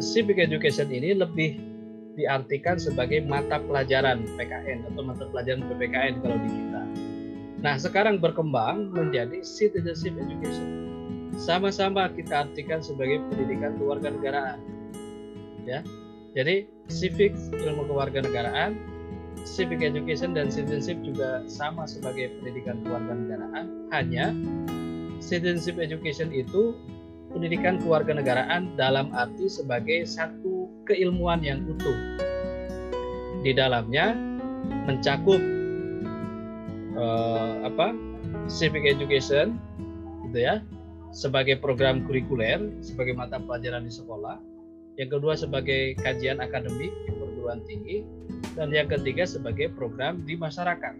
civic education ini lebih diartikan sebagai mata pelajaran PKN atau mata pelajaran PPKN kalau di kita. Nah, sekarang berkembang menjadi citizenship education. Sama-sama kita artikan sebagai pendidikan kewarganegaraan. Ya. Jadi, civic ilmu kewarganegaraan, civic education dan citizenship juga sama sebagai pendidikan kewarganegaraan, hanya citizenship education itu pendidikan kewarganegaraan dalam arti sebagai satu keilmuan yang utuh. Di dalamnya mencakup uh, apa? civic education gitu ya sebagai program kurikuler sebagai mata pelajaran di sekolah yang kedua sebagai kajian akademik di perguruan tinggi dan yang ketiga sebagai program di masyarakat